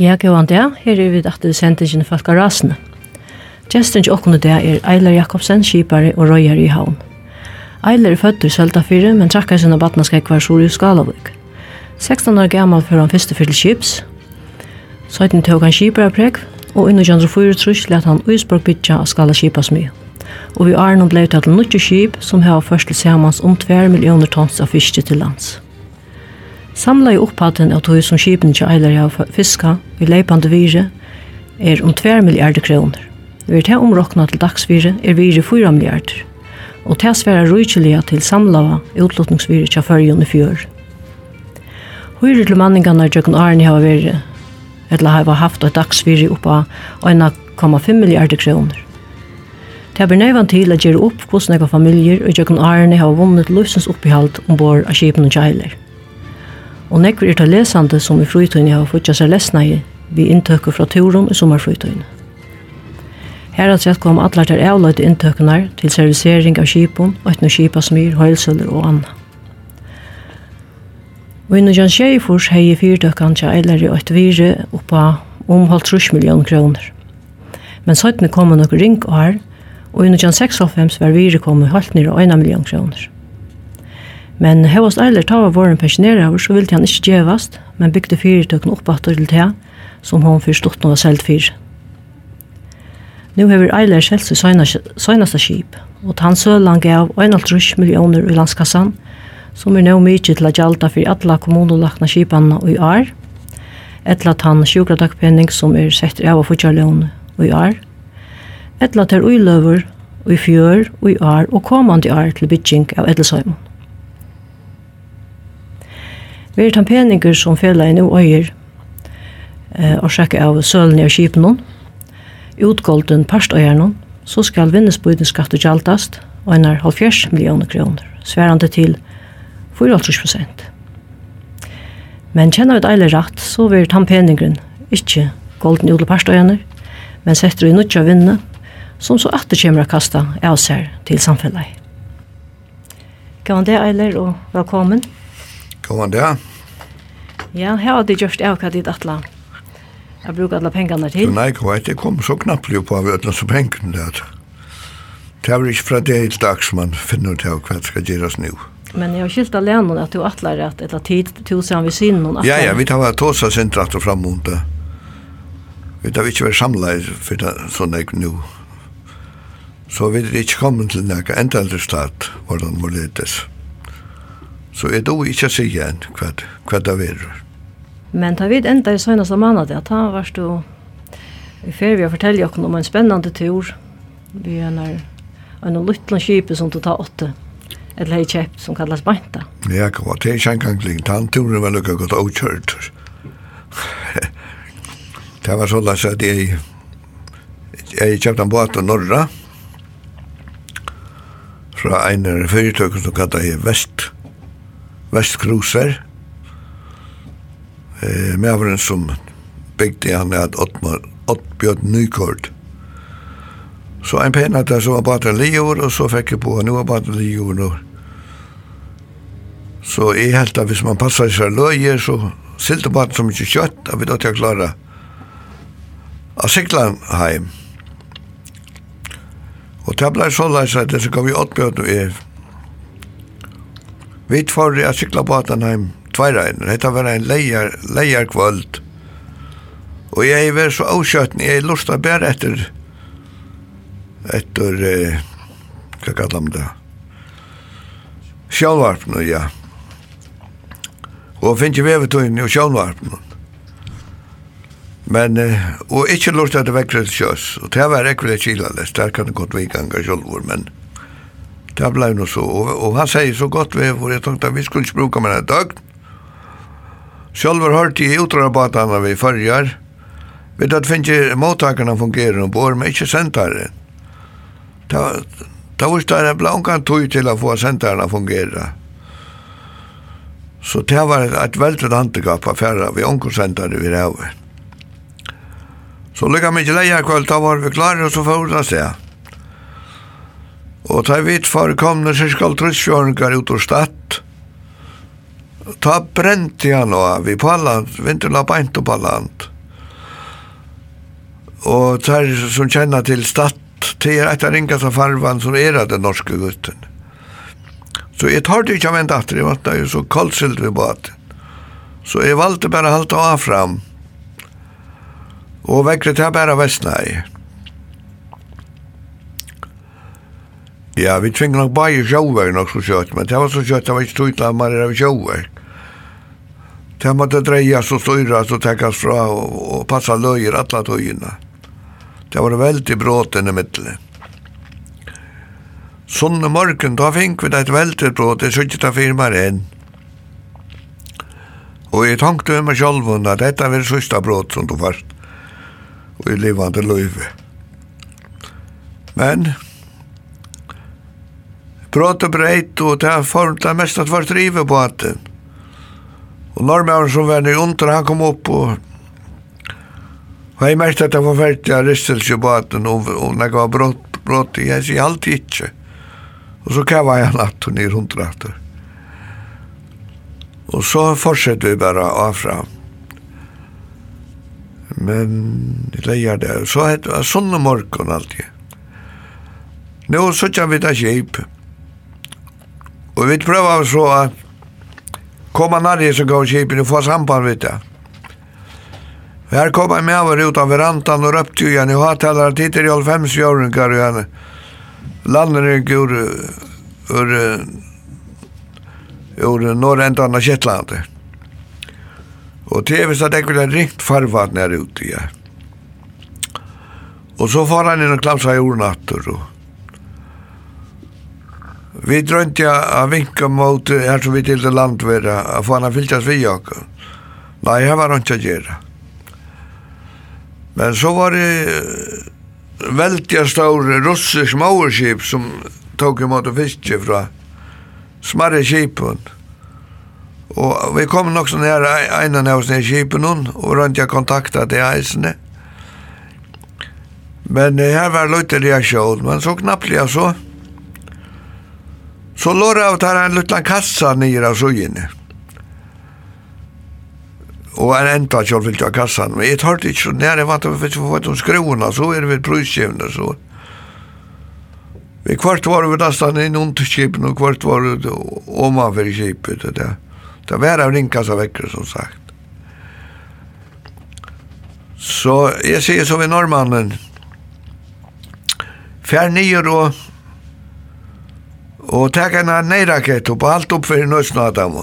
Ja, gåan det. Her er vi at det sendte ikke folk av rasene. Gjesten til åkken det er Eiler Jakobsen, skipare og røyer i havn. Eiler er født i Søltafyre, men trakker sin batna skal var sol i Skalavik. 16 år gammal før han første fyrt skips. 17 tog han skipare prek, og under 24 trus let han uisborg bytja av skala skipas mye. Og vi Arnon blei til 90 skip som har først til samans om 2 millioner tons av fiske til lands. Samla i upphatten av tog som kipen til eiler av fiska i leipande vire er om 2 milliarder kroner. Vi er til omrokna til dagsvire er vire 4 milliarder, og til sværa rujtjelia til samla av utlåtningsvire til fyrjon i fjør. Høyre til manningene i Jøkken Arne har vært, eller har haft et dagsvire oppa 1,5 milliarder kroner. Det er nøyvann til å gjøre opp hvordan ega familier og Jøkken Arne har vunnet løsens oppehalt ombord av kipen og kjeiler. Og nekver er til lesande som i frytøyne har fått seg lesna i vi inntøkker fra turen i sommerfrytøyne. Her har sett kom atler til avløyde inntøkene til servisering av kipon, øyne kipa smyr, høylsøller og anna. Og innan Jan Sjeifors hei fyrtøkken til eiler i et vire oppa om halv trus kroner. Men søytene kom noen ring og her, og innan Jan 96 var vire kom i halvt nere og 1 million kroner. Men hevast eiler ta av våren pensjoneraver, så ville han ikke gjevast, men bygde fyrtøkken opp at til det, som hon stått noe selt fyr. Nå hever eiler selt seg søgnasta skip, og han sølan gav 1,5 millioner i landskassan, som er nå mykje til å gjalda for alle kommunolakna skipanna i år, etla tann sjukradagpenning som er sett av og fortjallion i år, etla ter uiløver, i fjør, i år og komande år til bygging av Edelsøymon. Vi er tampeninger som fjellet i noe øyer, eh, og sjekke av sølene og kjipen utgolden parstøyerne, så skal vinnesbøyden skatte gjaltast, og en er 70 millioner kroner, sværende til 4,5 prosent. Men kjenner vi et eilig rett, så vil tampeningren ikke golden utle parstøyerne, men setter i nødja vinne, som så atter kommer å kaste av seg til samfunnet. Gavan det, Eiler, og velkommen. Velkommen. Gåan det? Ja, her har de gjort av hva dit atla. Jeg bruker alle pengene til. Nei, hva vet, det? kom så knappt jo på av ødelen som pengene der. Det er ikke fra det helt dags man finner ut av hva det skal gjøres nå. Men jeg har skilt av länen att du at et ett tid til å se om tusen vid sinnen. Ja, ja, vi tar vara tåsa sin frem mot det. Vi tar ikke vara samlet for det sånn jeg nå. Så vi er ikke kommet til några enda eldre stat, hvordan må ledes. Ja. Så jeg dog ikke å si igjen hva, hva det er. Men ta vid enda i søgneste måned, at han var stå i ferie og fortelle dere om en spennende tur. Vi er en, en liten kjøpe som du tar åtte eller hei kjøpt som kallas banta. Ja, kva, det er ikke en gang lignende. Han turen var lukka godt avkjørt. det var sånn at jeg, jeg kjøpte en båt av Norra fra en fyrtøk som kallet jeg Vest Vestkruser. Eh, Mæveren som bygde han at Ottmar, Ottbjørn Nykort. Så en pen at det så var bare livet, og så fikk jeg på, nu var bare livet, og Så jeg helt at hvis man passer seg løyer, så silte bare så mye kjøtt, at vi da til å klare av Sikland heim. Og det ble så løs at det så gav vi Ottbjørn og jeg Vi tvar jag cykla på Atanheim tvära en. Det var en lejar lejar kvöld. Och jag är väl så avskött när jag lustar bär efter efter eh, vad kallar man det? Sjálvarpnu, ja. Og finn ikke vevetøyn i sjálvarpnu. Men, eh, og ikke lort at det vekkret sjøs. Og det var ekkert kila, det kan det godt vi ganger sjálvor, men det blev nog så. og, og han sier så godt vi och jeg tenkte at vi skulle ikke bruka med en dag. Själv har hört i utrarbatarna vi följer. Vi ikke finns fungerer fungerar bor, men inte centaren. Ta, ta var det en blankan tog til å få centaren att fungera. Så det var et veldig väldigt av færre vi onkorsentare vi havet. Så lykka mig ikke leia kvöld, da var vi klare, og så fyrir det seg. Og ta vidt forekomne skal trusjåringar ut ur stadt, ta brenti han og vi på land, vintula beint på land. Og ta som kjenner til stadt, det er etter ringa av farvan som er av den norske gutten. Så jeg tar det ikke av en datter, jeg måtte jo så kaldsilt vi båten. Så jeg valgte bare å halte av fram. Og vekkret jeg bare vestnei. Ja, vi tvingde nok bare sjåver nok så kjøtt, men det var så kjøtt, det var ikke tog at man er av sjåver. Det måtte dreias og styras og tekkas fra og, og passa løyer alla tøyina. Det var veldig bråten i middelen. Sånne morgen, da fink vi det et veldig bråt, det skjøtt av firmaer enn. Og jeg tenkte med meg selv at dette var det sista bråt som du først. Og jeg levande løyve. Men brått og breit, og det er formt det mest at var drive på at Og normalen som var nere under, han kom opp og Og jeg merkte at det var ferdig av ristelse på at og, og når jeg var brått, brått, jeg sier alltid ikke. Og så kava jeg natt og nir under atter. Og så fortsetter vi bare av fram Men det leier det. Så het det sånne morgen alltid. Nå så kjem vi da kjip. Og vi prøver så at koma nærri så gav kjipen og få samband med det. Her kom jeg med over ut av verandan og røpte jo igjen, og hatt heller at hittir i all fems jøringar og henne. Lander ikke ur, ur, ur norrentan av Kjettlandet. Og det er vist at jeg ville ringt farvaten her ute, ja. Og så får han inn og klamsa i ornatter og Vi drønte jeg av vinka mot her som vi til det landvera, at få han fyltas vi jakken. Nei, jeg var ikke å gjøre. Men så var det veldig store russisk mauerskip som tok imot og fiske fra smarre skipen. Og vi kom nok sånn her einan av oss ned i skipen og rundt jeg kontakta til eisene. Men her var løyte reaksjon, men så knapplig jeg så. Altså. Så lår jeg av tar en liten kassa nere av sugene. Og en enda kjall fyllt av kassan. Men jeg tar det ikke så nære vant at vi å få de skrona, så er vi prøyskjevne, så. Vi kvart var vi nesten inn under kipen og kvart var vi omanför kipen. Det, det, det var av rinkassa veckor som sagt. Så jeg sier som i normannen, Fær nyer og og tek en neirakett og alt opp for nøysna av dem.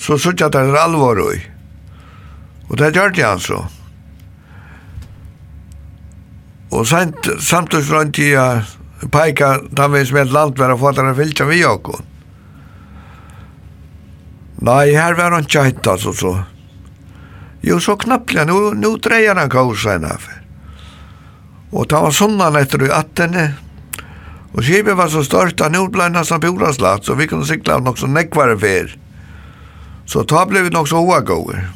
Så sutt at det er alvor i. Og det gjør det han så. Og sent, samtidig rundt i peika da vi som et land landvær og fattar en fylta vi okkur. Nei, her var han ikke tjajt altså så. Jo, så knapplega, nu, nu dreier han kausa enn Og ta var sånn han etter i attene, Og skipet var så stort att nu blev nästan polaslatt så vi kunne sikla av något som näckvare för. Så ta blev vi nok så oavgående.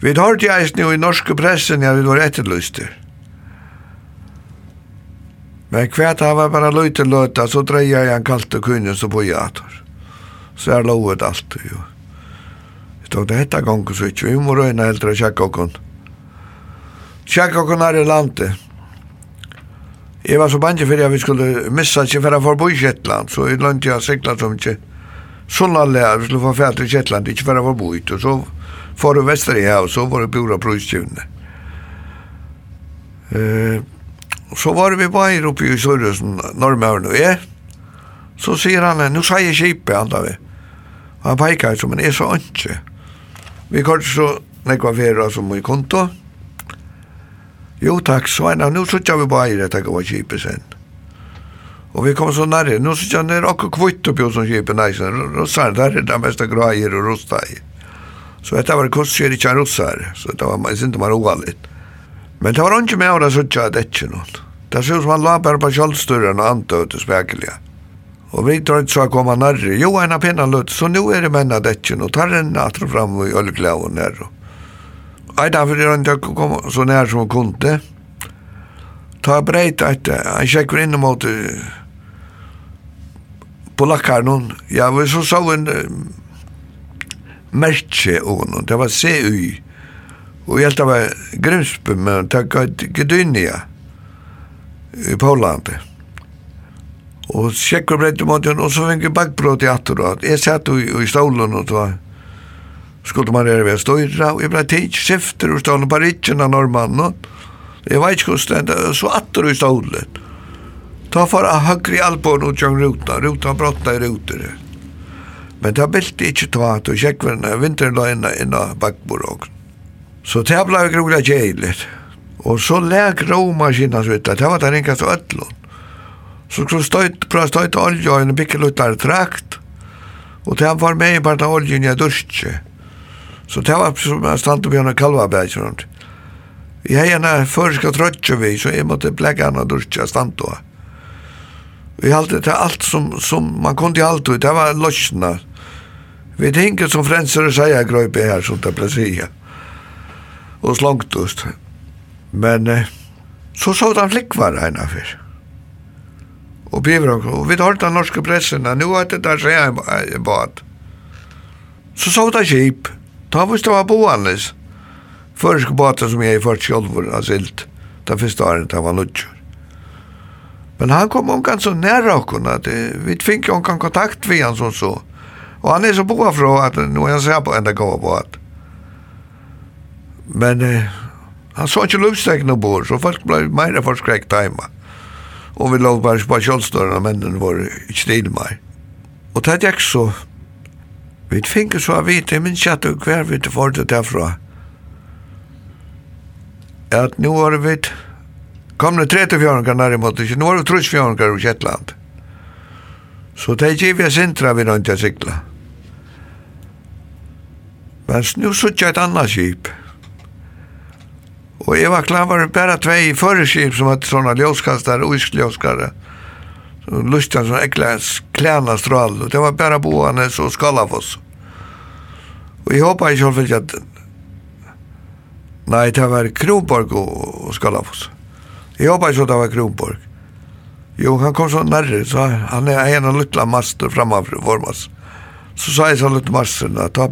Vi har til eisen jo i norske pressen ja, vi var etterlyster. Men kvært han var bara løyte løyta, så dreia jeg en kalte kunnen som på jator. Så er lovet alt jo. Jeg tog det hette gong, så ikke, vi må røyna eldre og sjakka okkon. Sjakka okkon er i landet. Jeg var så bange for at vi skulle missa ikke for å få bo i Kjettland, så jeg lønte jeg sikla som ikke sånn alle her, vi skulle få fælt i Kjettland, ikke for å få bo i, og så får du vestre her, og så var det bjura prøystjivne. Uh, så var vi bare oppe i Sørøsen, Normøren og jeg, så sier han, nu sier jeg kjipe, han da vi. Han peikar som en, jeg sa ikke. Vi kort så nekva fyrir som vi konto, og Jo, takk, Sveina, nu sutja vi bare i det, takk, gode kipet sen. Og vi kom så nærre, nu sutja er okkur kvitt oppi hos kipet næsen, russar, der er det mesta graier og russar. Så dette var kurser ikke en russar, så det var, jeg synes det var oalit. Men det var ikke med å sutja at ikke noe. Det ser ut som han la bare på kjallsturen og antå ut i spekelige. Og vi tror ikke så å komme nærre, jo, en av pinnan løtt, så nu er det menna dekken, og tar en atro fram i ølglaven nærre. Ei, da er han til å komme så nær som han kunne. Ta breit at han sjekker inn mot polakkar noen. Ja, vi så så en merke og noen. Det var CUI. Og jeg det var Grimsby, men det var Gdynia i Polandet. Og sjekker breit mot henne, og så fikk jeg bakbrot i atter. Jeg satt i, i stolen og tog skulle man göra støyre, og jeg ble blev tidsskifter och stod på ritchen av norrmannen. Jeg vet ikke hvordan det er, så atter du stod Ta for å høyre i alpån og tjöng ruta, ruta brotta i ruter. Men det bälte inte ta att och inn vinterlöjna innan backborg. Så det ble blev groliga kjeilig. Og så lek råmaskinen så vidt, det var den av ödlån. Så skulle støyt, pröva støyt olje og en bickelutare trakt. og det var med i parten av oljen jag duschade. Så det var som jeg stand opp gjennom kalvaberg rundt. Jeg har gjerne føreska trøtje vi, så jeg måtte blekka anna dusja stand opp. Vi halte det allt som, som man kunde til alt ut, det var løsna. Vi tenker som frensere sier grøype her, som det ble sier. Og slangt ut. Men eh, så så han flikkvar eina fyr. Og biver og og vi tar den norske pressen, nu er det der sier en bad. Så så det kjip. Ta visst det var boanes. Først båten som jeg først sjølver har silt. Ta første året det var lutsjør. Men han kom omkant så nära at Vi fick omkant kontakt vi han som så. Og han er så boa fra at nu er han sær på enda gåa på. Men eh, han så ikke luftstegn bor, så folk ble meira forskrekt heima. Og vi lov bare på kjølstårene, men den var ikke stil meg. Og det gikk så Vi finner så av vite, men ikke at du hver vi får det derfra. At nå har vi kommet nær nærmere, ikke nå har vi 34 i Kjettland. Så det er ikke givet sintra vi nødt til sikla. Men nå jeg et annet skip. Og jeg var klar var det bare tvei i førre skip som hadde sånne ljóskastar og iskljóskare. Og lustan som äckla klæna strål och det var bara boarna så skala för oss. Och jag hoppas jag själv att nej det var Kronborg og skala för oss. Jag hoppas att det var Kronborg. Jo, han kom så nærre, så han er en av luttla master framför vår master. Så sa jeg så luttla masterna att han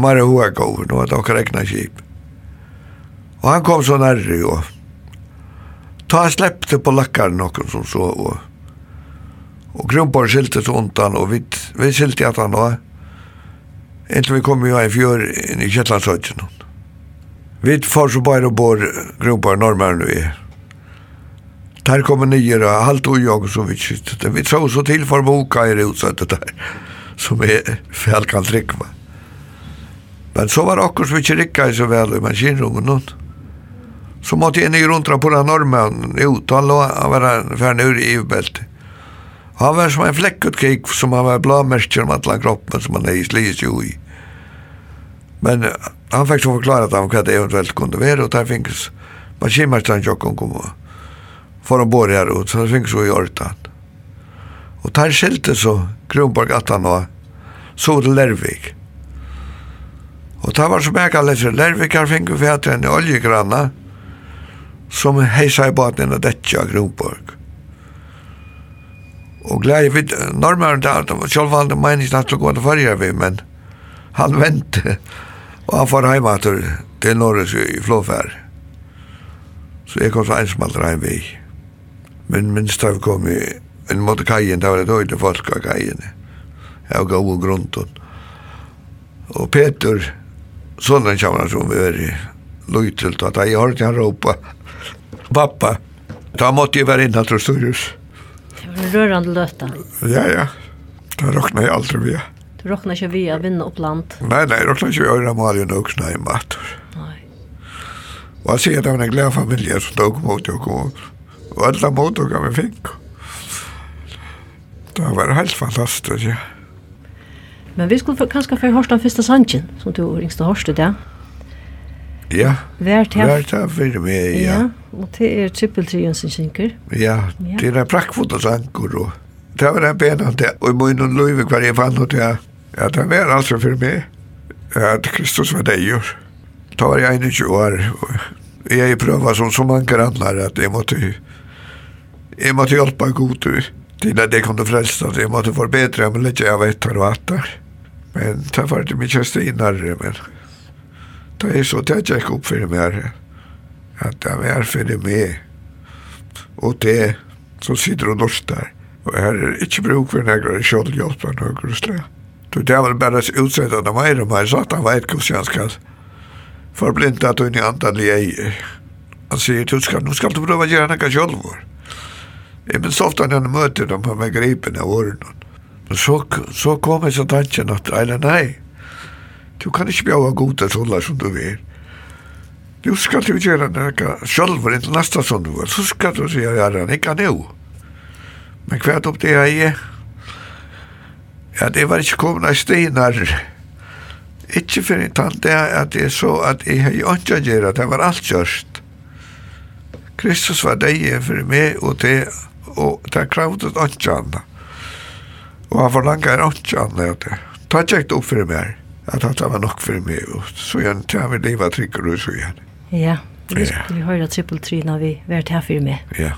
mer hoa Mare nå nu det akkur ekna kip. Og han kom så närre, och ta släppte på lackaren någon som så och och grumpar skilte så undan och vi vi skilte att han då inte vi kom ju i fjör i Shetlandsöjtjen vi får så bara bor grumpar norrmän nu är Där kommer nyer och allt och jag som vi sitter. Vi tror så till för boka i det utsättet där. Som är fel kan dricka. Men så var det också vi inte rikka så väl i maskinrummet någon. Så måtte jag ner rundt på den normen ut. Han lå han var färn ur i EU-bält. Han var som en flekkut kik som han var blåmärkt om alle kroppen som han er i slis jo i. Men han fikk så förklara att han det eventuelt kunne være, og der finnes man kimmar han tjocken kom og for å bor her ut så det finnes jo i ortan. Og der skilte så Kronborg at han var så til Lervik. Og där var så märkligt för Lervik har finnes ju för att en oljegranna som heisa i baten av dette av Kronborg. Og glede vid normeren til alt, selv om han mener ikke at det går til farger vi, men han vente, og han får hjemme til, til Norges i Flåfær. Så jeg kom så ensmalt reim vi. Men minst da vi kom i en måte kajen, det var et høyde folk av kajen. Jeg gav og grunden. Og Peter, sånn den kommer som vi er i, løytelt, at jeg har hørte han råpa, pappa. Da måtte jeg være innan til Storhus. Det var en rørende løte. Ja, ja. Da råkna jeg aldri via. Du råkna ikke via å vinne opp land? Nei, nei, jeg råkna ikke via å vinne malien og snøy mat. Nei. Og jeg sier at det var en glede familie som tog mot og kom. Og alle mot og gav vi fikk. Det var helt fantastisk, ja. Men vi skulle kanskje få hørst den første sangen, som du ringste hørste, ja? Ja. Ja. Vær til. Vært her for meg, ja. ja. Og det er trippeltryen som synker. Ja, det er prakkfot og sanker. Og det var en ben at jeg, og i munnen løyve hver jeg fann og det. ja, det var altså for meg, Ja, at Kristus var deg gjør. Da var jeg 21 år, og jeg prøver som så mange andre at jeg måtte, jeg måtte hjelpe god til at jeg kunne frelse. at jeg måtte forbedre, men litt. jeg vet hva det var. Men det var ikke mye steinere, men Det er så det jeg opp for meg at det er for meg og det som sitter og norsk der og her er ikke bruk for noen kjølhjelp av noe sted. Så det er vel bare utsett utsettende meg og meg satt han vet hvordan han skal forblinda at hun i andan i jeg han sier du skal, nå skal du prøve å gjøre noe kjølhjelp Jeg minns ofte når jeg møter dem på meg gripen av årene. Men så, så kom jeg så tanken at, eller nei, Du kan ikke bjøve god til sånne som du vil. Du skal du gjøre noe selv, ikke neste som du vil. Så skal du si at jeg er ikke nå. Men hva er det jeg er? Ja, det var ikke kommet av steiner. Ikke for en tante at jeg så at jeg har ikke gjør at det var alt kjørst. Kristus var deg for meg og det, og det kravdet ikke annet. Og han forlanger ikke annet. Ta ikke opp for meg at det var nok for meg. Og så igjen, til jeg vil leve trykker og så igjen. Ja, vi skulle høre trippeltryna vi vært her for meg. Ja.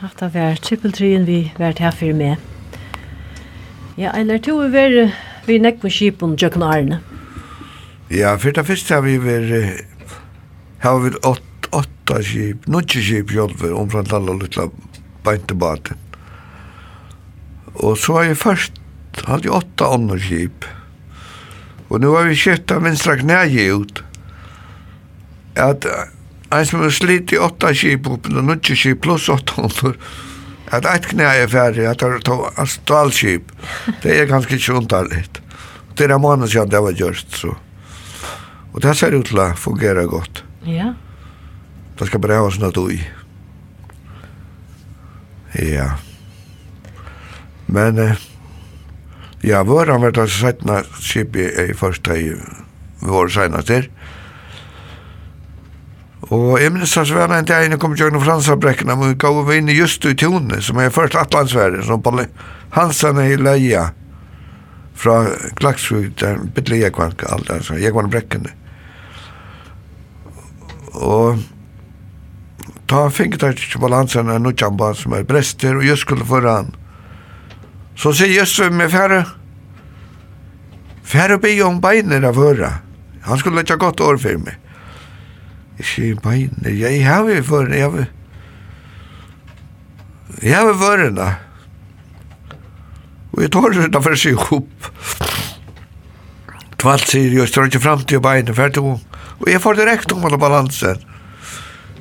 hatt av hver trippeltryen vi vært her for med. Ja, eller to er vi vi nekk med skipen Jøkken Arne. Ja, for det første har vi vært har vi åt, åtta skip, nødje skip jolver, omframt alle lutla beintebaten. Og så har vi først hadde jeg åtta andre skip. Og nå har vi kjøttet vinstra knæget ut. At Ein som har slitt i åtta kip opp, og nødvendig kip pluss åtta under. At eit knæ er ferdig, at det er stål kip. Det er ganske ikke kjuntarligt. Det er en måned siden det var gjørst, så. Og det ser ut til å fungere godt. Ja. Det skal bare ha oss noe ui. Ja. Men, ja, våren var det settene kip i i første, vi var senest her. Ja Og jeg minnes hans vel en dag jeg kom til Jørgen Fransabrekkene, men vi gav vi inn just i Tone, som er først Atlantsverden, som på Hansen i Leia, fra Klaksvud, der bitte jeg var alt, altså, jeg var brekkene. Og ta finket der til balansen av Nutsjamba, som er brester, og just skulle føre han. Så sier Jesus med færre, færre be om beiner av høra. Han skulle ikke ha gått år for meg. Ikke i bein. Jeg har vi for en, jeg har vi... Jeg har vi for en, da. Og jeg tar det for å si opp. Tvalt sier, jeg står ikke frem til beinet, for to. Og jeg får direkte om alle balansen.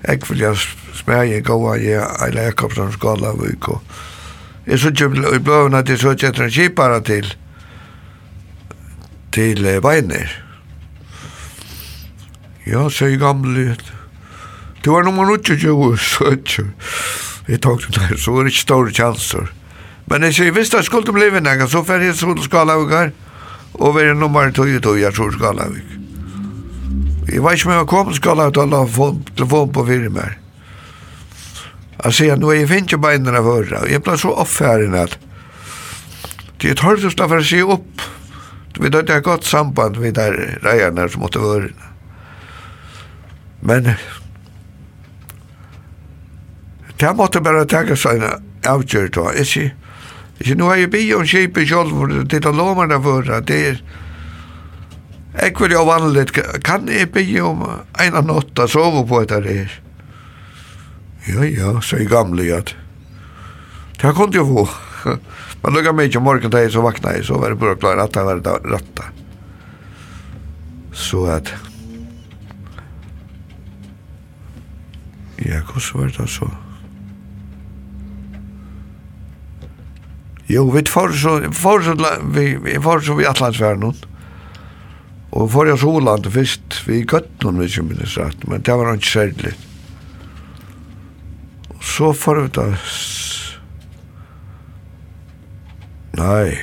Jeg vil jeg smæge gåa, jeg er lekkopp som skala av og jeg så ikke i bløven at jeg så ikke etter en kipare til, til beinet. Ja, sier gamle. Det var nummer 28, så ikke. Jeg tok det der, så var det ikke store chanser. Men jeg sier, hvis det skulle bli vinner, så får jeg sånn skalavik her, og være nummer 22, jeg tror skala skalavik. Jeg vet ikke om jeg kom til å la telefon på fire mer. Jeg sier, nå er jeg finner ikke beinene for det, og jeg ble så oppfæren at det er tørrest å få se opp. Vi hadde et godt samband med de reierne som måtte være. Men det måtte bare tenke seg en avgjør da, ikke? Ikke, nå har jeg bi om kjipet selv, for det er lovene for det Det er ekvelig og vanlig. Kan jeg bi om en av natta sove på etter det her? Ja, ja, sier gamle ja. det kunne jeg få. Men lukket meg ikke morgen til jeg så vakna jeg, så var det bare klart at det var rattet. Så at... Ja, hvordan var det så? Jo, vi får så, vi får så, vi, vi får så vi atlantsverden. Og får jeg Soland først, vi gøtt noen, hvis jeg minnes rett, men det var ikke særlig. Og så får vi da, nei,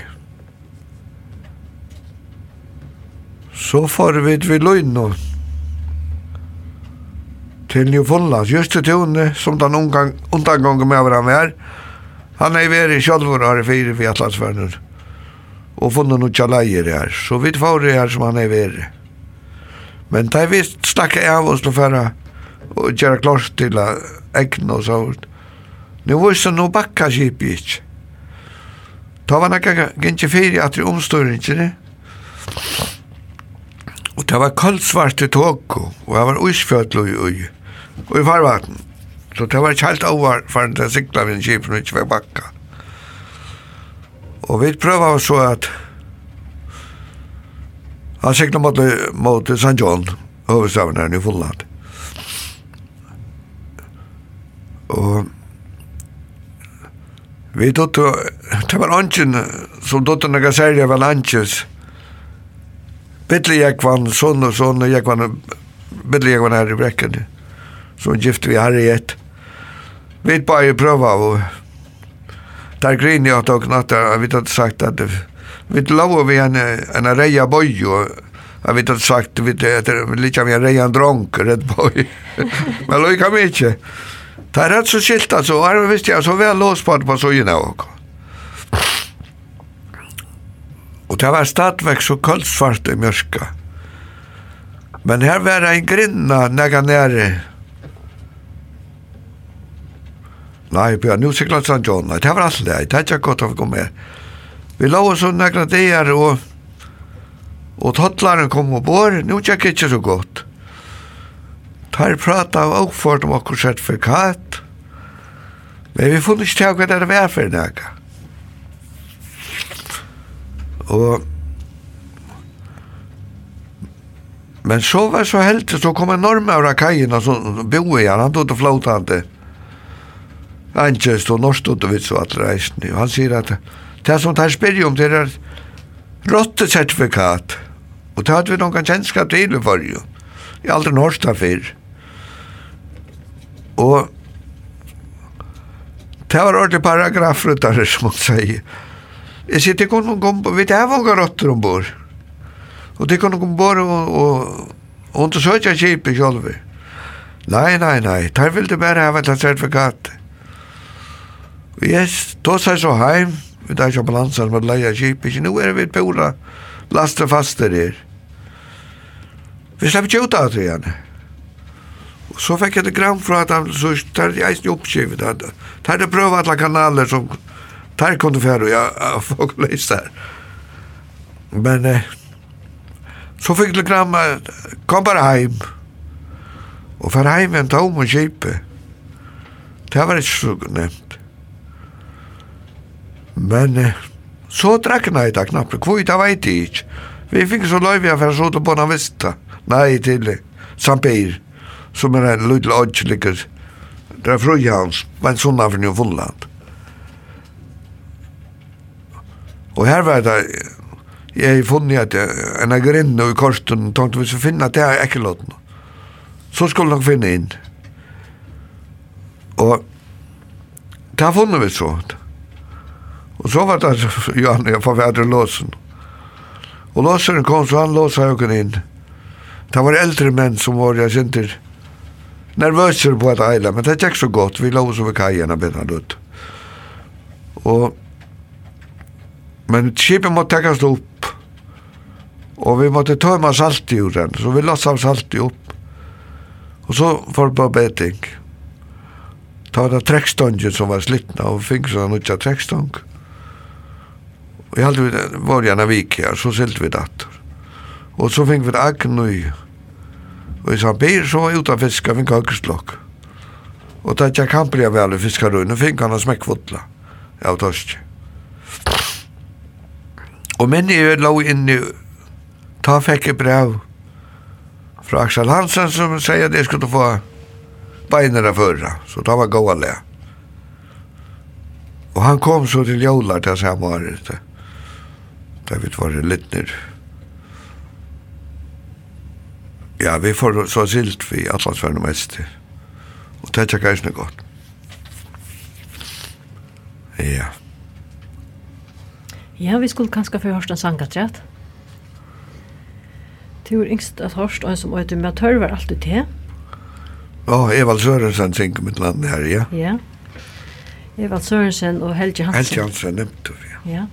så får vi til Løyne, til Newfoundland, just til tunne, som den undangangen med hverandre er. Han er vært i kjølvor har i fire vi atlantsverden, og funnet noen kjaleier her, så vi får det her som han er ved. Men da vi snakket av oss til å færre, og gjøre klart til egn og så, Nå var det noe bakka kjip ikke. Da var det ikke fire at det omstår ikke det. og det var kaldsvart i tåko, og det var uisfjøtlo i ui og i farvaten. Så det var ikke helt over for den sikla vi en kip når ikke var bakka. Og vi prøver så at han sikla mot, mot St. John, hovedstaven her i Fulland. Og vi dotter, det var ansjen som dotter naga særlig var ansjes. Bittlig jeg kvann, sånn og sånn, jeg kvann, bittlig jeg kvann her i brekken. Ja så gift vi Harriet. Vi bare prøver og der grin jag tog natt där vi hade sagt att vi lov vi en en reja bojo Jag vet inte sagt, vi heter lika mer rejan dronk, red boy. Men loj kan vi inte. Det er rett så skilt altså. Og her visste jeg, så väl låspart på det på sojorna også. Og det var stadväck så koldsvart i mörska. Men her var en grinna nega nere. Nei, Bjørn, nu sikla San John. Det var alt det. Det er godt å gå med. Vi la oss under nekna dagar og og tattlaren kom og bor. Nu tjekk ikke så godt. Tar prata og åkford om okkur sertifikat. Men vi funnet ikke til hva det er vær for nekka. Og Men så var så heldig, så kom en norm av kajen og så boe han, han tog det flotande. Mm angest og norsk og vits og alle reisende. Og han sier at det som tar spyrir om det er rottesertifikat. Og det hadde vi noen kjennskap til i forrige. Jeg har aldri norsk da før. Og det var ordentlig paragrafrutare som hun sier. Jeg sier, det kunne komme, vi tar var noen rotter ombord. Og det kunne komme ombord og, og, og undersøkja kjipet sjolvi. Nei, nei, nei, der du bare hava et sertifikat. Nei, Yes, då sa så heim, vi tar ikke balansen med leia kip, nu er vi pura laste faste der. Vi slapp ikke ut av det igjen. Og så fikk jeg det gram fra at han så tar jeg eisen oppskivet, att tar det prøve alle kanaler som tar kunde för ja, folk får läsa. Men eh, så fikk jeg det gram kom bare heim, og för heim en tom og kip. Det var ikke så nevnt. Men så drakna i det knappet, kvoi, det veit jeg ikke. Vi fikk så løy vi av så til Bonavista, nei til Sampeir, som er en lydel odds oddslikker, det er frøy hans, men sånn av New Funland. Og her var det, jeg har funnet at en av grinnene i korsten, tenkte vi så finne at det er ekkelåten. Så skulle nok finne inn. Og det har funnet vi så, det Og så var det Johan, jeg forferdte låsen. Og låseren kom, så han låsa jo inn. Det var eldre menn som var, jeg synte, nervøser på et eile, men det gikk så godt. Vi lå så ved kajen og bedre ut. Og, men skipet måtte tekkast opp, og vi måtte tømme salt i den, så vi låsa av salt i opp. Og så får vi på beting. Ta det trekkstången som var slittna, og fikk sånn utja trekkstången. Og jeg halte vi var gjerne vik her, så silt vi datter. Og så fikk vi agn og og i Sambir så var jeg ute av fiska, fikk aggeslokk. Og da jeg kan bli vel i fiskarøyne, fikk han av smekkfotla. Ja, og torsk. Og minni jeg lå inn i, ta fikk jeg brev fra Axel Hansen som sier at jeg skulle få beinere førra, så da var gåa le. Og han kom så til jævlar til samme året da vi var littner. Ja, vi får så silt vi atlandsverden mest. Og det er ikke ganske godt. Ja. Ja, vi skulle kanskje få hørst en sangatrett. Det var yngst at hørst en som øyde med tørver alltid til. Ja, Evald Sørensen synger mitt land her, ja. Ja. Evald Sørensen og Helge Hansen. Helge Hansen, nevnte vi, ja. Ja.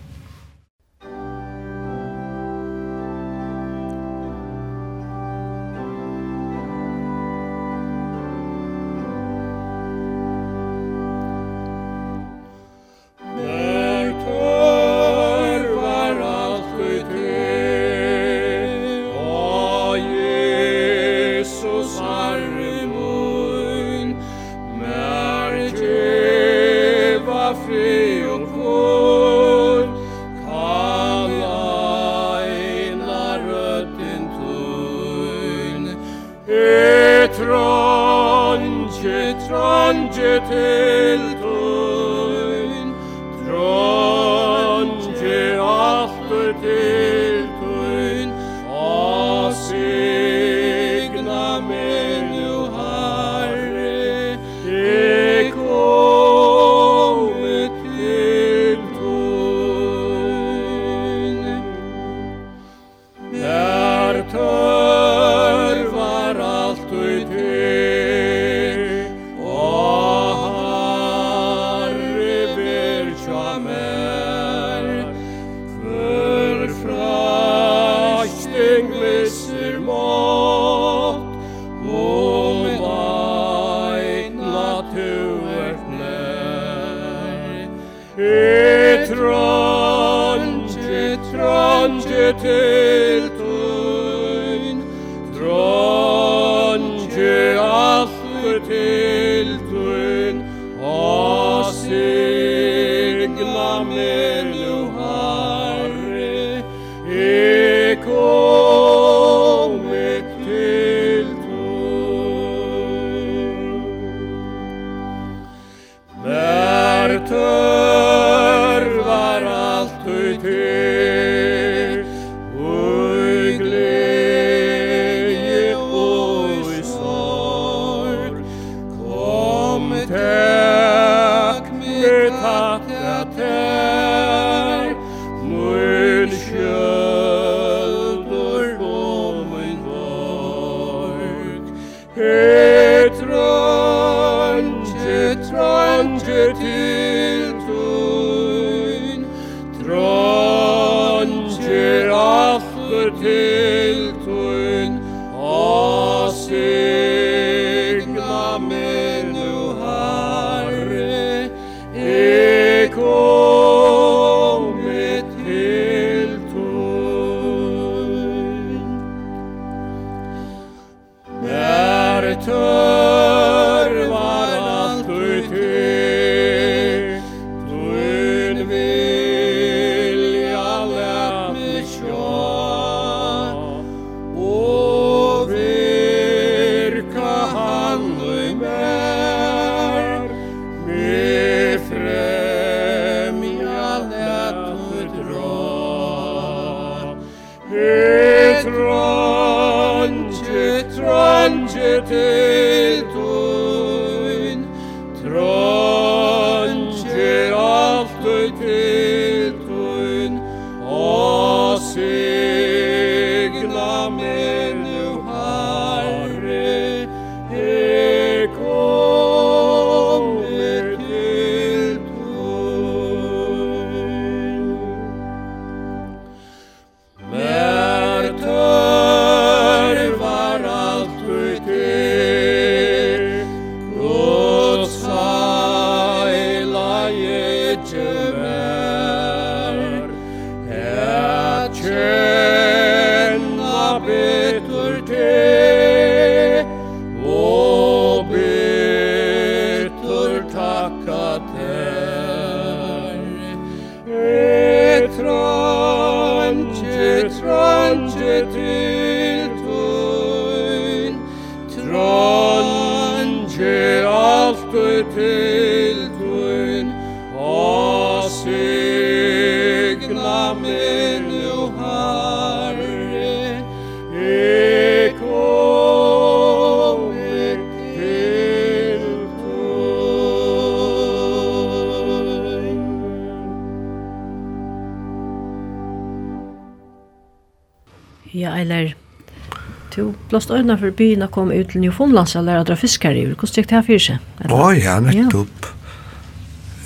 blåst øyne for byen og kom ut til Newfoundlands og lærer å dra fiskere i. Hvordan gikk det her for seg? Å ja, nettopp.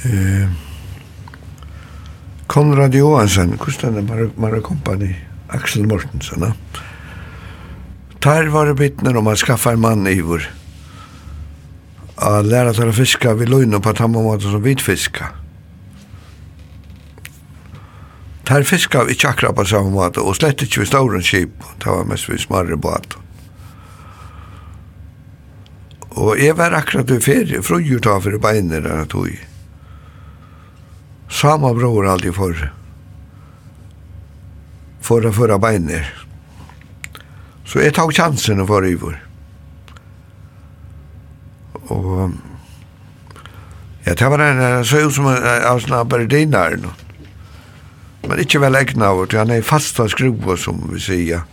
Ja. Konrad Johansen, hvordan er Mar Mara Company? Axel Mortensen, ja. Tar var det bittner om at skaffa en mann i vår. A lære til å fiska vid løgn på samme måte som hvitfiska. Tar fiska vi ikke akkurat på samme måte, og slett ikke vi stauren kip. Det var mest vi smarre båt. Og jeg var akkurat i ferie, frugjer ta for beiner der jeg tog. Sama bror alltid for. For å føre beiner. Så jeg tok chansen for Ivor. Og ja, det var en, jeg så ut som en av sånne berdiner. Men ikke vel egnet av, han er fasta skruva, som vi sier.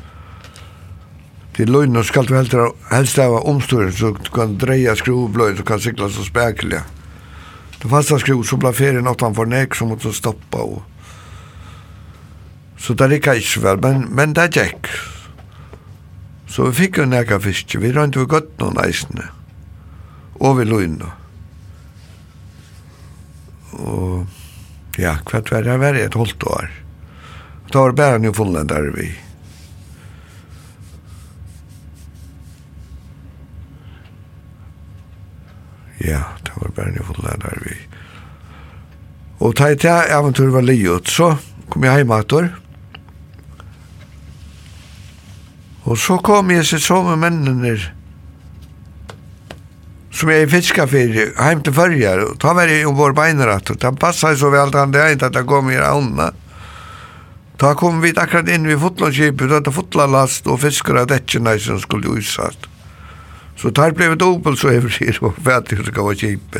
Det lönn och skall du helst helst ha omstår så du kan dreja skruvblöj så kan cykla så späkliga. Det fasta skruv så blir ferien åttan för nek som måste stoppa och så det gick inte väl men, men det gick. Så vi fick en näka fiske, vi rönte vi gott någon eisne och vi lönn och ja, kvart var det var ett hållt år. Det var bara nu funnländare vi. Ja, det var bare en fulllærer vi. Og da jeg eventyr var livet, så kom jeg hjemme etter. Og så kom jeg til så med mennene som jeg fiska fyrir, heim til fyrir, og ta var jeg om vår beinrat, og ta passa så vel til han det eit at det kom i raunna. Ta kom vi akkurat inn vi fotlandskipet, og ta fotlalast og fiskar av dekkina som skulle utsast. Så tar blev det Opel så över sig och för att det ska vara cheap.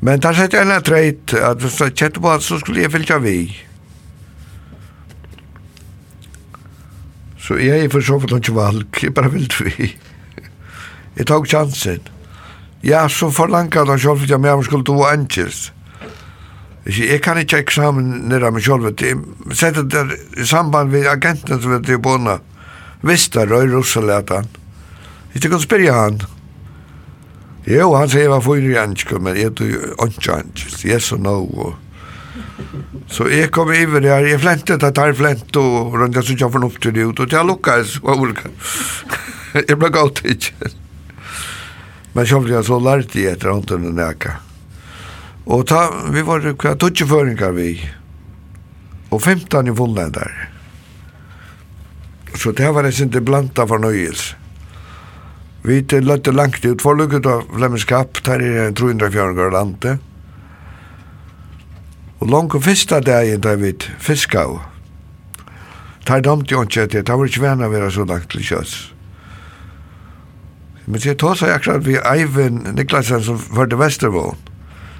Men där satt jag en trejt att så chatt på så skulle jag följa vi. Så jag är för så för att valk, jag bara vill vi. Jag tog chansen. Ja, så forlankar de själv att jag med skulle då anches. Jag kan inte examen när jag själv att sätter det i samband med agenten som vet det på henne. Visst, det rör russalatan. Mm Ikke kan spørre han. Jo, han sier var fyrir i anskje, men jeg tog ikke anskje, yes og no. Og... Så jeg kom iver her, jeg flentet at her flent, og rundt jeg synes jeg fornuft til det ut, og jeg lukkes, og ulike. Jeg ble galt ikke. Men selv jeg så lærte jeg etter hånden og nækka. Og ta, vi var hva tutsi føringar vi, og 15 i fullendar. Så det var en sinte blanta fornøyelse. Vi til løtte langt ut for lukket av Flemmenskap, der er en 304 lande. Og langt og fyrsta dagen da vi fiska av. Der domte jo ikke etter, det var ikke venn å være så langt til kjøs. Men jeg tog seg akkurat vi Eivind Niklasen som førte Vestervån.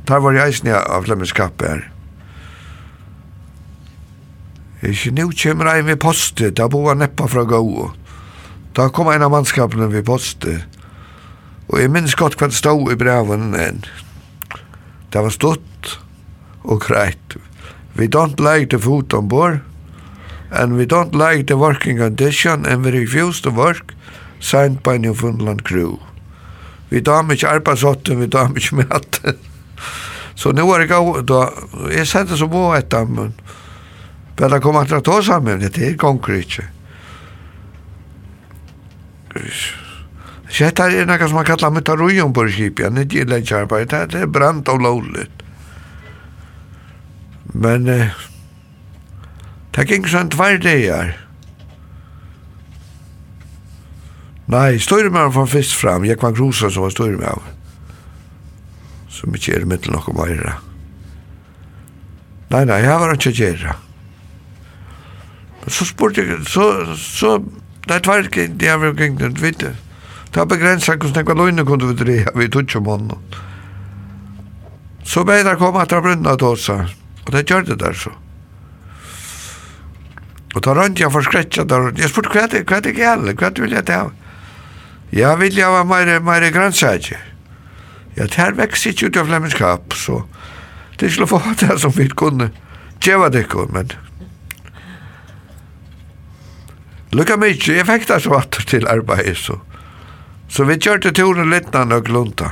Der var jeg eisen av Flemmenskap her. Ikke nå kommer jeg med postet, da bor jeg neppa fra gau. Da kom en av mannskapene vi postet, og jeg minns godt hva det stod i breven, enn. det var stått og greit. We don't like the food on board, and we don't like the working condition, and we refuse to work, signed by Newfoundland crew. Vi damer ikke arbeidsåtten, vi damer ikke maten. Så nu er det gav, da, jeg sette så på etter, men bare det kom til å ta sammen, det er gonger ikke. Sjetta er nekka som man kallar metarrujon på skip, ja, nitt gillar kjarpa, det er brant og lovligt. Men, eh, det gikk sånn tvær dager. Nei, styrmaren var fyrst fram, jeg var grusa som var styrmaren. Som ikke er mittel nokko meira. Nei, nei, jeg var ikke gjerra. Så spurte jeg, så, så, Nei, tvær, gikk, det har vi gengt rundt vitt. Det var begrenset hvordan jeg var løgnet kunne vi dreja, vi tog ikke måneden. Så ble det kom at det brunna til oss, og det gjør det der så. Og da rønt jeg for skretja der, jeg spurte hva er det, hva er det gjelder, hva det vil jeg ta? Jeg vil jeg være meire, meire grannsager. Ja, det her vekst ikke ut av flemmenskap, så det skulle få det som vi kunne. Djeva det ikke, men Lukka mykje, jeg fikk det så vatter til arbeid, så. Så vi kjørte turen litt når nok lunta.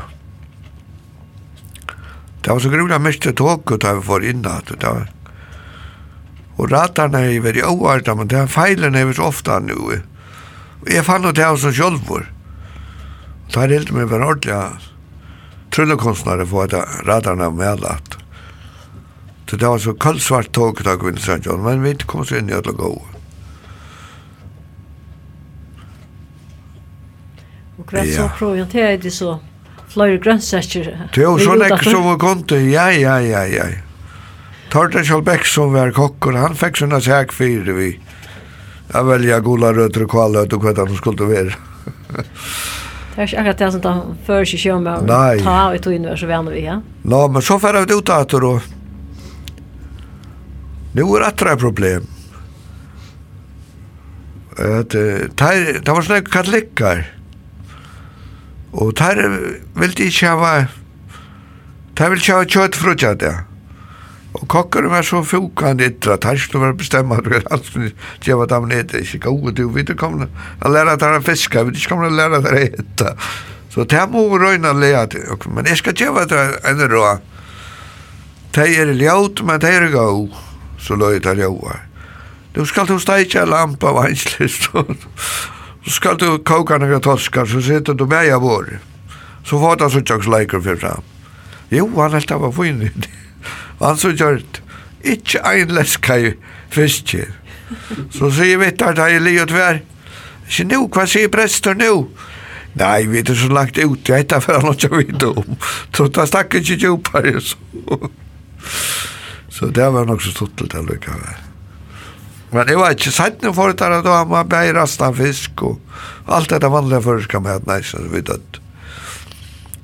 Det var så grunna mest tåket da vi får inna, det var Og ratarna er veldig oarda, men det er feilen er så ofta nu. Og jeg fann det av som sjolvor. Da er helt med en ordentlig trullekonstnare på at ratarna er medlatt. Så det var så kaldsvart tåg da kvinnsandjon, men vi kom så inn i alle gode. Og hva så prøver jeg til det så flere grønnsaker. Det er jo sånn ekki som hun kom til, ja, ja, ja, ja. Torda Kjallbæk som var kokkur, han fikk sånne sæk fyrir vi. Jeg velja gula røtter og kvaløt og hva han skulle være. Det er ikke akkurat det som da fører seg kjører med å ta av i tog innvær så venner vi, ja? Nå, men så fer vi ut av og nu er atra et problem. Det var sånne katolikker. Og der vil de ikke hava der vil ikke hava kjøtt frutja det. Og kokkeren var så fukan ytra, der skulle være bestemma du var alt som de var damen etter, ikke gode, du vet, du kommer å lære der å fiska, vi ikke kommer å lære der å etta. Så det må vi røyna lea til, men jeg skal kjøve der en rå. Det er ljøt, men det er gau, så løy det ljøa. Du skal du steikja lampa vanslig, sånn. Så skal du koka några toskar, så sitter du med av vår. Så får du så tjocks leiker for fram. Jo, han helt var fin. han så gjort. Ikke ein leska i fiske. Så sier vi at det er og tver. Ikke nu, hva sier prester nu? Nei, vi er så langt ut, jeg heter for han ikke vite om. Så da stakk ikke djupere. Så. så det var nok så stort til det lykket Men jeg var ikke sett noe for det, da var man bare rastan fisk og alt dette vanlige føreska med at så vi død.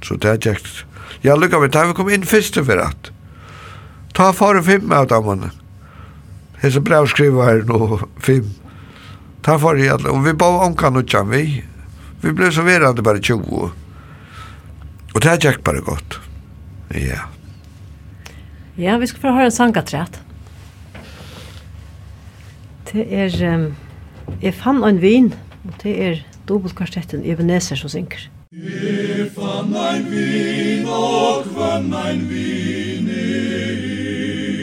Så det er kjekt. Ja, lukka vi, da vi kom inn først for at. Ta fare fem av damene. Hese brev skriver her nå, fem. Ta for i alle, og vi bare omkan utjan vi. Vi ble så verande bare 20. Og det er kjekt bare godt. Ja. Ja, vi skal få høre en sangatrett. Ja. Det er, um, jeg fann en vin, og det er dobbeltkvartetten Ebenezer som synker. Jeg fann en vin, og vann en vin,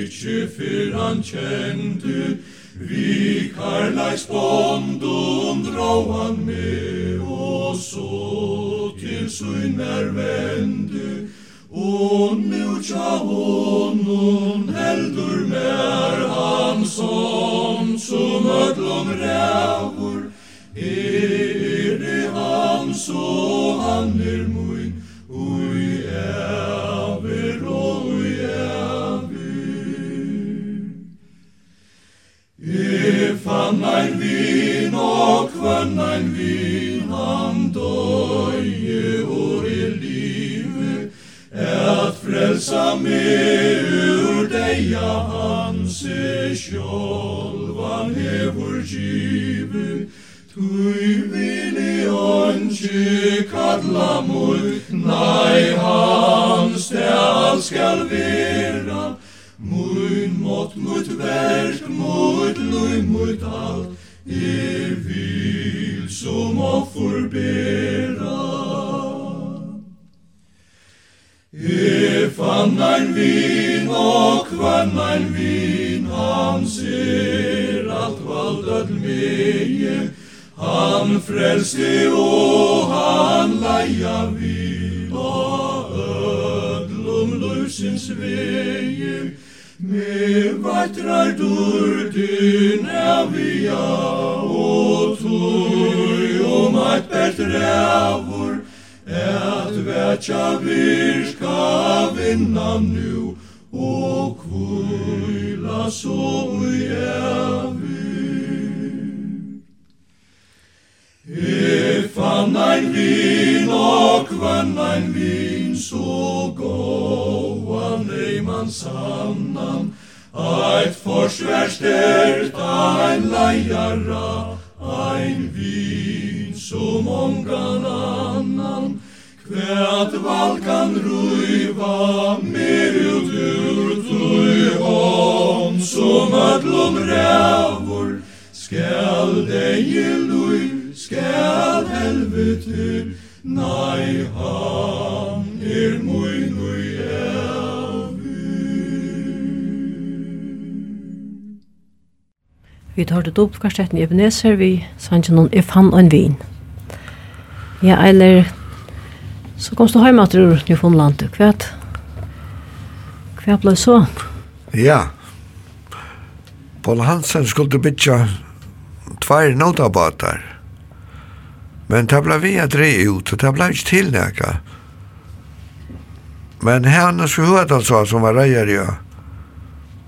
ikke før han kjente, vi karlais bond, og drå han med, og så til søgn er vende, Og nu tja honom heldur mer han som som ödlom rävor Er i han så han er mun Ui äver ui äver E fann ein vin og kvann ein vin Han døye og i live. Et frelsa me ur deia hans sjål han hefur givet, Tui vili onci kalla mui, Nei hans stel skal vera, Mun mot mut verk, mut lui, mut alt, I vil som offer bera. If fann ein vin, og kvann ein vin, han er, öll vegi Han frelsti og han leia vil Og öllum lusins vegi Me vatrar durdin din avia Og tui om at betrævur Et vetja virka vinna nu Og kvila so i evig. If an ein vin, og kvann ein vin, so goan eiman sannan, eit forsverstert ein leiara, ein vin, so mongan annan, kvært valkan ruiva, mer ut ur tui hon, som ötlum rævur skal deg i lui, skal helvete Nei, han er mui nui Vi tar det opp kvarstetten i Ebenezer, vi sanns noen if han og en vin. Ja, eller så komst du hjemme til Newfoundland, hva hva ble så? Ja, Paul Hansen skulle bytja tvær notabatar. Ja Men det ble vi at re ut, og det ble ikke tilnækka. Men henne så hørte han som var reier ja,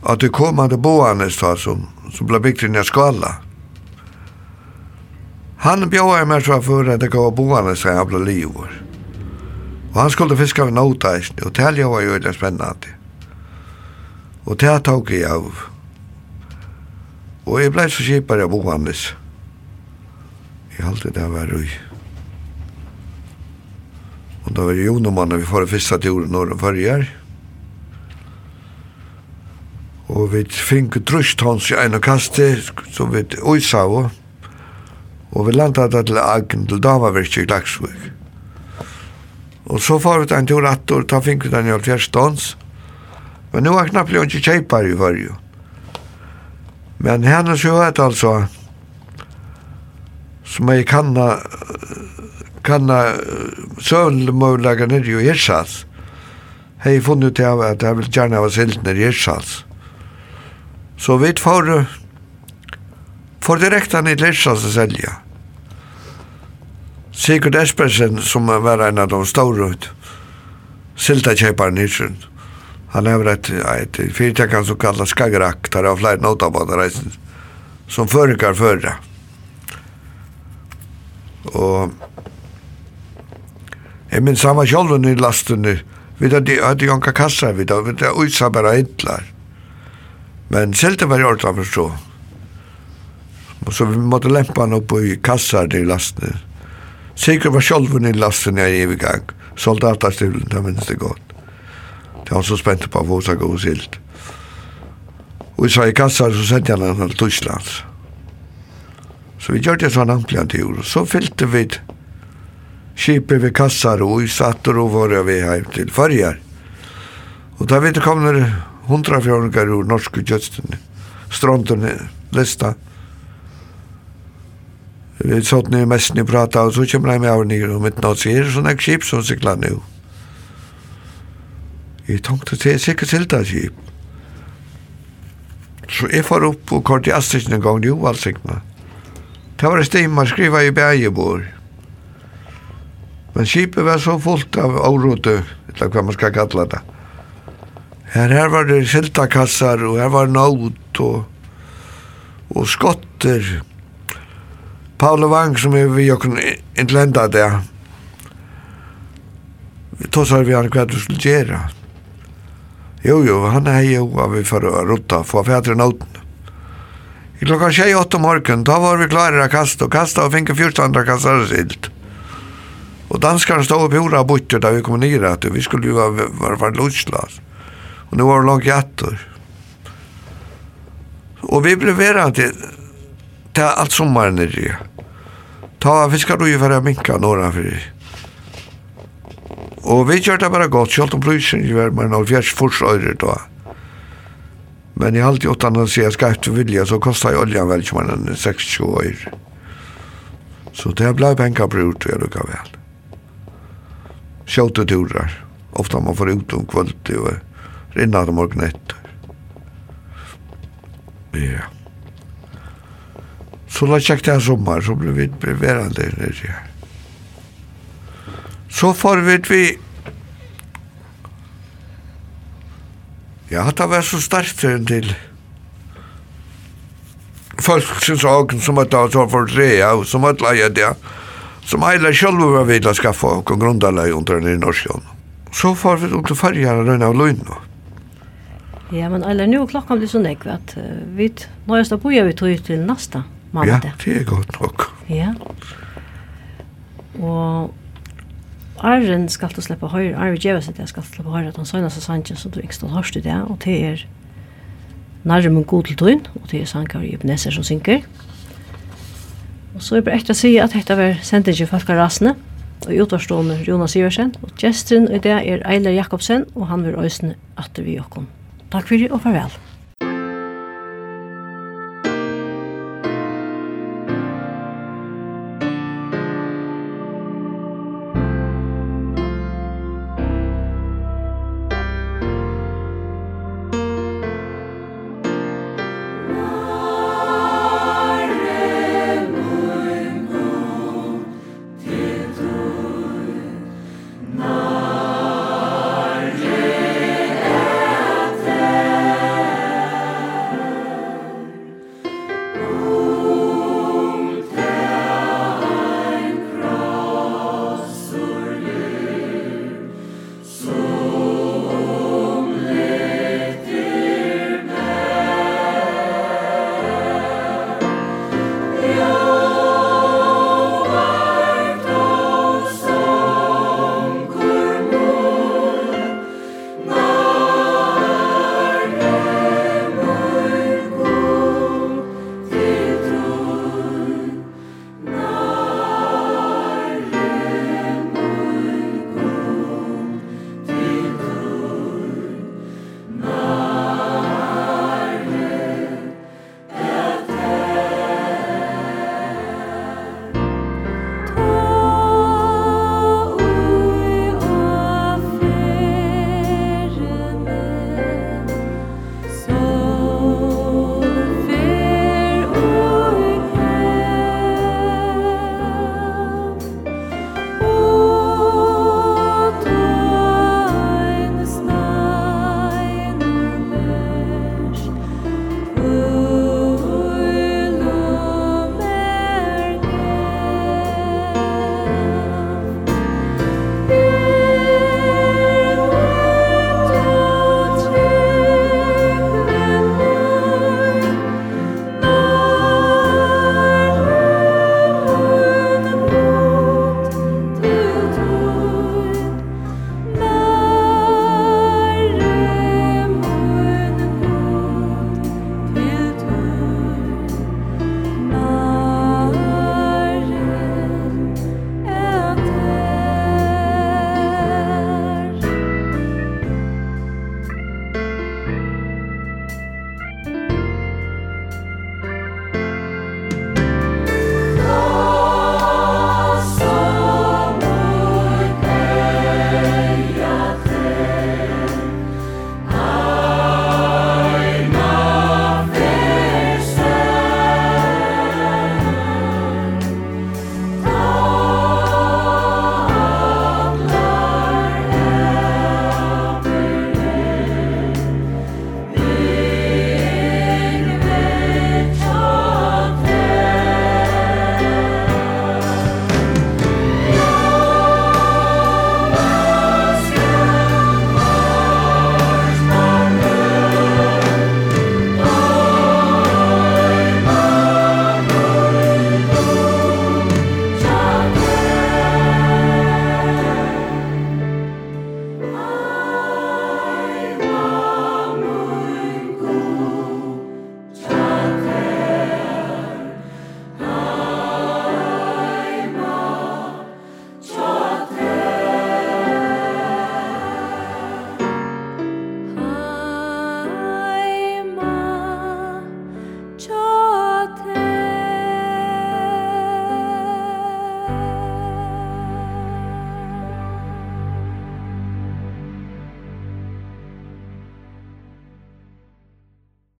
at det kom han til boende sa som, som ble bygd inn i skala. Han bjør meg så for at det gav boende sa han ble livor. Og han skulle fiska av nota og det var jo veldig spennende. Og det tok jeg av. Og jeg ble så kjipere av boende. Jeg halte det var røy. Og da var det jo mann vi får første tur når de følger. Og vi fikk trøst hans i en kaste som vi øysa av. Og vi landet det til Agn til Damavirk i Laksvik. Og så får vi en tur att og ta fikk vi den i halvfjerstånds. Men nu er knappt jo ikke kjeipar i fyrju. Men henne så er det altså som jeg kanna kanna sölmöjlaga nere i Hirsals. Hei funnet ut av at jeg vil gjerne ha silt nere i Hirsals. Så vi får får direkta ned til Hirsals å selja. Sigurd Espersen, som var en av de store ut, silta kjøparen i Hirsals. Han har et, et fyrtäckare som kallar kallas der er flere flera reisen, som förrikar förra. Og jeg minns han var kjolven i lastene. Vi hadde jo anka kassa, vi hadde utsa bara hitler. Men selv det var i ordet forstå. Og så vi måtte lempa han opp i kassa i lasten Sikkert var kjolven i lasten jeg i gang. Soldaterstilen, det minns det godt. Det var så spent på hva som gav silt. Og så i kassa så sendte han han til Tyskland. Så vi gjør det sånn ampelig en tur. Så fyllte vi skipet ved kassar og vi satt og var vi hjem til farger. Og da vet du kom det hundra fjordingar ur norske kjøttene, strontene, lista. Vi satt ned mest ni prata og så kommer jeg med av nere og mitt nå sier sånne skip som sikla nu. Jeg tenkte til sikkert til det skip. Så jeg får opp og kort i Astrikken en gang, jo, allsikna. Det var en man skriva i bægebor. Men skipet var så fullt av avråte, eller hva man skal kalla det. Her, her var det siltakassar, og her var nåt, og, og skotter. Paolo Wang, som er vi jokken innlenda det, vi tåsar vi han hva du skulle gjera. Jo, jo, han er jo, vi for å rutta, for fætre nåten. I klokka 28 om morgen, da var vi klare å kaste, og kaste og finke 14 kastar silt. Og danskaren stod opp i hora borte da vi kom ned at vi skulle jo være var, var lutslas. Og nu var det langt jatter. Og vi ble vera til, til alt sommaren i det. Ta fiskar du jo for å minka några for. Og vi gjør det bare godt, selv om prisen var man 70 forsøyre da. Men jeg har i allt å si at skal för vilja så kostar ju oljan väl som enn 60 år. Så det blev pengar bror jeg jag vel. väl. Kjauteturer. Ofta man får ut om kvöld og rinnar om morgen etter. Ja. Så la jag det här sommar så ble vi verande nere här. Så får vi Ja, det var så starkt en til folk sin saken som at det var for tre, ja, som at leie det som hela själva var vidt å skaffe og grunda lägga under den i Norsjön. Så får vi inte färja røyne av løgn då. Ja, men eller nu klockan blir så nekve at uh, vi nøyest på boja vi tog til nasta måndag. Ja, det er godt nok. Ja. Og Arren skal du slippe høyre, Arren Jevas det skal slippe høyre at han såna så sanchen som du inte har i det og det er Nærre med god til tøyn, og det er sankar i Ebenezer som synker. Og så er bare ekta å si at dette var sendingen Falka Rasne, og utvarstående Jonas Iversen, og gesteren i det er Eiler Jakobsen, og han vil øyne at vi okkom. Takk fyrir og farvel.